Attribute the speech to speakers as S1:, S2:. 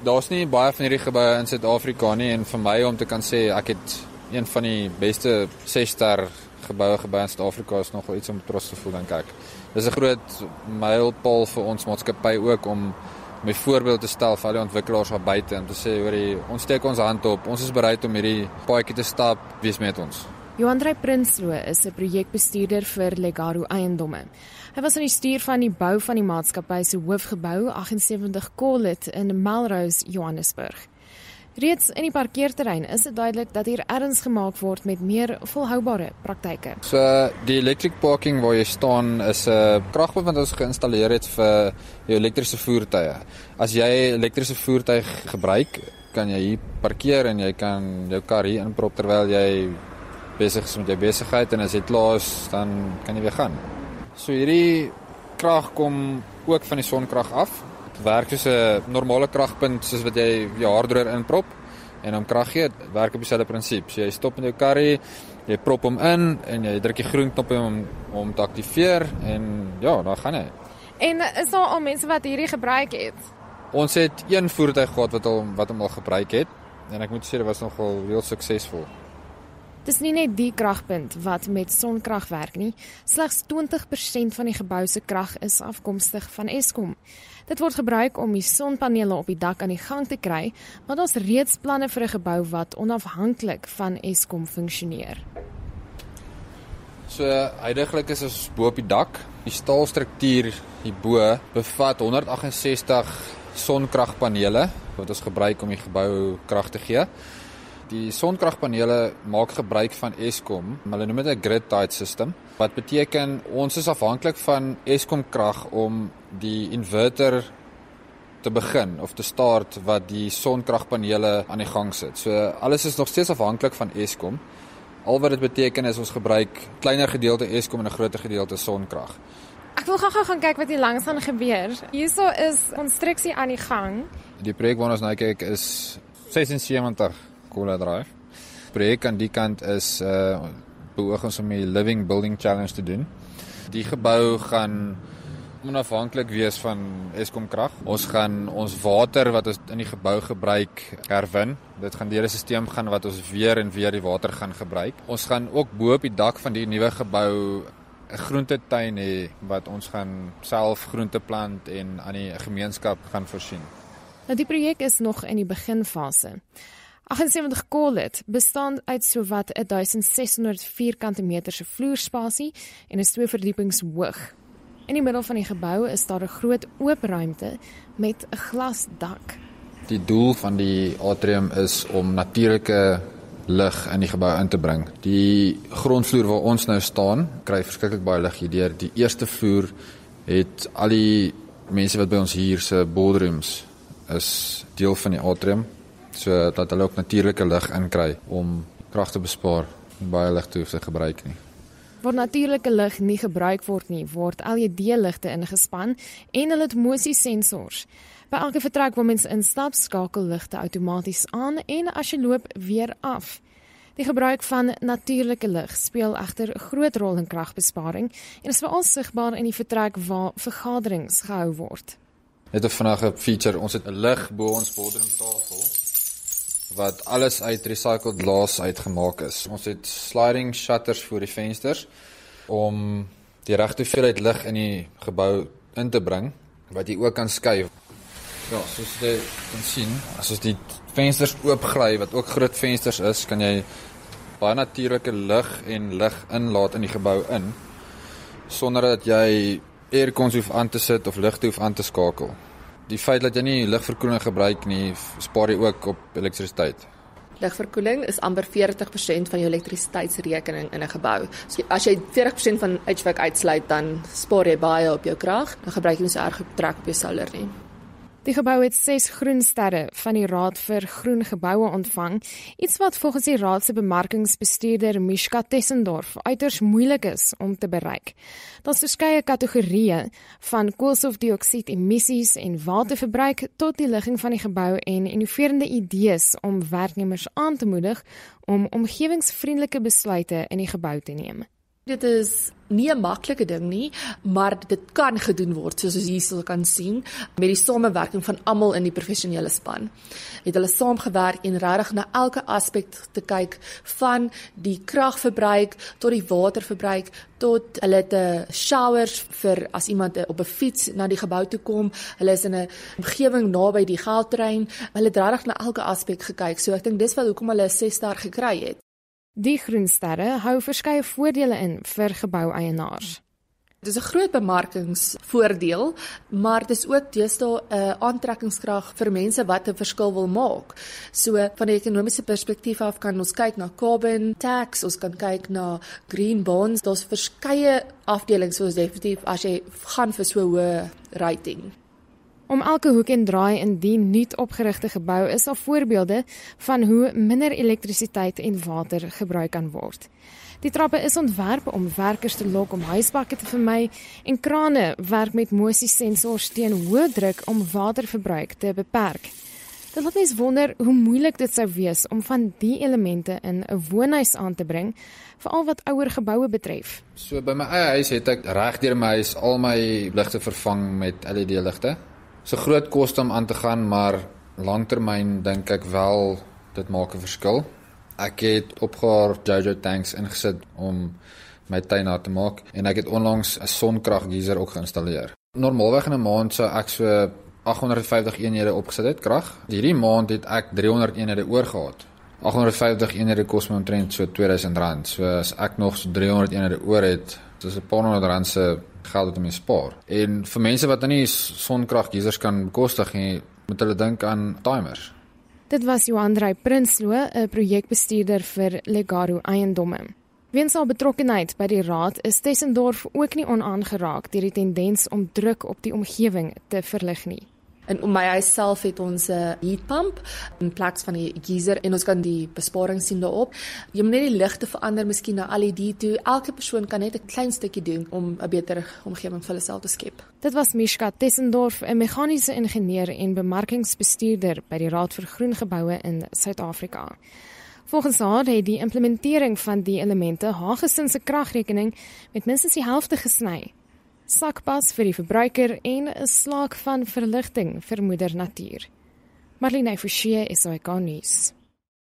S1: Daar's nie baie van hierdie geboue in Suid-Afrika nie en vir my om te kan sê ek het een van die beste 6-ster geboue gebou in Suid-Afrika is nogal iets om trots te voel dink ek. Dis 'n groot mylpaal vir ons maatskappy ook om my voorbeeld te stel vir al die ontwikkelaars daar buite om te sê hoor ons steek ons hand op. Ons is bereid om hierdie paadjie te stap. Wees met ons.
S2: Johandrey Prinsloo is 'n projekbestuurder vir Legaro Eiendomme. Hy was aan die stuur van die bou van die maatskappy se hoofgebou 78 Collet in Melrose, Johannesburg. Reeds in die parkeerterrein is dit duidelik dat hier erns gemaak word met meer volhoubare praktyke.
S1: So die electric parking waar jy staan is 'n kragpunt wat ons geïnstalleer het vir jou elektriese voertuie. As jy elektriese voertuig gebruik, kan jy hier parkeer en jy kan jou kar hier inprop terwyl jy besig is met jou besigheid en as jy klaar is, dan kan jy weer gaan. So hierdie krag kom ook van die sonkrag af. Dit werk soos 'n normale kragpunt soos wat jy jou haardroër inprop en hom krag gee. Dit werk op dieselfde prinsip. So jy stop met jou karry, jy prop hom in en jy druk die groen knop om om te aktiveer en ja, dan gaan hy.
S2: En is daar al mense wat hierdie gebruik het?
S1: Ons het een voertuig gehad wat hom wat hom al gebruik het en ek moet sê dit was nogal reël suksesvol.
S2: Dis nie net die kragpunt wat met sonkrag werk nie. Slegs 20% van die gebou se krag is afkomstig van Eskom. Dit word gebruik om die sonpanele op die dak aan die gang te kry, maar daar's reeds planne vir 'n gebou wat onafhanklik van Eskom funksioneer.
S1: So heidaglik is ons bo op die dak. Die staalstruktuur hierbo bevat 168 sonkragpanele wat ons gebruik om die gebou krag te gee. Die sonkragpanele maak gebruik van Eskom. Hulle noem dit 'n grid-tied system. Wat beteken ons is afhanklik van Eskom krag om die inverter te begin of te start wat die sonkragpanele aan die gang sit. So alles is nog steeds afhanklik van Eskom. Al wat dit beteken is ons gebruik kleiner gedeelte Eskom en 'n groter gedeelte sonkrag.
S2: Ek wil gou-gou gaan kyk wat hier langs aan gebeur. Hierso is konstruksie aan die gang.
S1: Die projek waarna ons nou kyk is 76 Cola Drive. Projek aan die kant is uh beoog ons om die Living Building Challenge te doen. Die gebou gaan onafhanklik wees van Eskom krag. Ons gaan ons water wat ons in die gebou gebruik herwin. Dit gaan deur 'n stelsel gaan wat ons weer en weer die water gaan gebruik. Ons gaan ook bo op die dak van die nuwe gebou 'n groentetuin hê wat ons gaan self groente plant en aan die gemeenskap gaan voorsien.
S2: Nou die projek is nog in die beginfase. 78 Collet bestaan uit sowat 1600 vierkante meter se vloerspasie en is twee verdiepings hoog. In die middel van die gebou is daar 'n groot oop ruimte met 'n glasdak.
S1: Die doel van die atrium is om natuurlike lig in die gebou in te bring. Die grondvloer waar ons nou staan, kry verskriklik baie lig hierdeur. Die eerste vloer het al die mense wat by ons hier se boardrooms is deel van die atrium so dat hulle ook natuurlike lig inkry om krag te bespaar en baie lig te hoef te gebruik nie.
S2: Waar natuurlike lig nie gebruik word nie, word LED-ligte ingespan en hulle het mosiesensors. By elke vertrek waar mens instap, skakel ligte outomaties aan en as jy loop, weer af. Die gebruik van natuurlike lig speel egter 'n groot rol in kragbesparing en is veral sigbaar in die vertrek waar vergaderings gehou word.
S1: Net 'n vinnige feature, ons het 'n lig bo ons bodemtafel wat alles uit recycled glas uitgemaak is. Ons het sliding shutters voor die vensters om die regte hoeveelheid lig in die gebou in te bring wat jy ook kan skuif. Ja, soos jy kan sien, as ons die vensters oopgly wat ook groot vensters is, kan jy baie natuurlike lig en lig inlaat in die gebou in sonder dat jy aircons hoef aan te sit of ligte hoef aan te skakel die feit dat jy nie ligverkoeling gebruik nie, spaar jy ook op elektrisiteit.
S3: Ligverkoeling is amper 40% van jou elektrisiteitsrekening in 'n gebou. So as jy 40% van HVAC uitsluit, dan spaar jy baie op jou krag. Dan gebruik jy nie so erg trek op jou solar nie.
S2: Die gebou het 6 groen sterre van die Raad vir Groen Geboue ontvang, iets wat volgens die raad se bemarkingsbestuurder Mishka Tessendorf uiters moeilik is om te bereik. Daar's verskeie kategorieë van koolstofdioksied emissies en waterverbruik tot die ligging van die gebou en innoverende idees om werknemers aan te moedig om omgewingsvriendelike besluite in die gebou te neem.
S3: Dit is nie 'n maklike ding nie, maar dit kan gedoen word soos ons hier kan sien met die samewerking van almal in die professionele span. Het hulle saamgewerk en regtig na elke aspek te kyk van die kragverbruik tot die waterverbruik tot hulle te showers vir as iemand op 'n fiets na die gebou toe kom. Hulle is in 'n omgewing naby die geldtrein. Hulle het regtig na elke aspek gekyk. So ek dink dis wel hoekom hulle 'n 6 ster gekry het.
S2: Die groensterre hou verskeie voordele in vir geboueienaars.
S3: Dit is 'n groot bemarkingsvoordeel, maar dit is ook deesdae 'n aantrekkingskrag vir mense wat 'n verskil wil maak. So van 'n ekonomiese perspektief af kan ons kyk na carbon tax, ons kan kyk na green bonds. Daar's verskeie afdelings soos definitief as jy gaan vir so 'n hoë rating.
S2: Om elke hoek en draai in die nuut opgerigte gebou is daar voorbeelde van hoe minder elektrisiteit en water gebruik kan word. Die trappe is ontwerp om werkers te lok om huisbakke te vermy en krane werk met mosiesensors teen hoë druk om waterverbruik te beperk. Dit laat mens wonder hoe moeilik dit sou wees om van die elemente in 'n woonhuis aan te bring, veral wat ouer geboue betref.
S1: So by my eie huis het ek regdeur my huis al my ligte vervang met So groot koste om aan te gaan, maar langtermyn dink ek wel dit maak 'n verskil. Ek het opgehaar Jojo tanks ingesit om my tuin na te maak en ek het onlangs 'n sonkraggeyser ook geïnstalleer. Normaalweg in 'n maand sou ek so 850 eenhede opgesit het krag. Hierdie maand het ek 300 eenhede oorgehad. 850 eenhede kos my omtrent so R2000. So as ek nog so 300 eenhede oor het, dis 'n paar honderd rand se geld wat mense spaar. En vir mense wat nie sonkraggeisers kan bekostig nie, moet hulle dink aan timers.
S2: Dit was Johan Drey Prinsloo, 'n projekbestuurder vir Legaro Eiendomme. Weens al betrokkenheid by die raad is Tessendorf ook nie onaangeraak deur die tendens om druk op die omgewing te verlig nie.
S3: En om my self het ons 'n uh, heatpump in plaas van die geyser en ons kan die besparing sien daarop. Jy moet net die ligte verander miskien na LED toe. Elke persoon kan net 'n klein stukkie doen om 'n beter omgewing vir hulself te skep.
S2: Dit was Mishka Tessendorf, 'n meganiese ingenieur en bemarkingsbestuurder by die Raad vir Groen Geboue in Suid-Afrika. Volgens haar het die implementering van die elemente haar gesin se kragrekening met minstens die helfte gesny sakpas vir die verbruiker en 'n slaak van verligting vir moeder natuur. Marlene Forsie is hy kan nuus.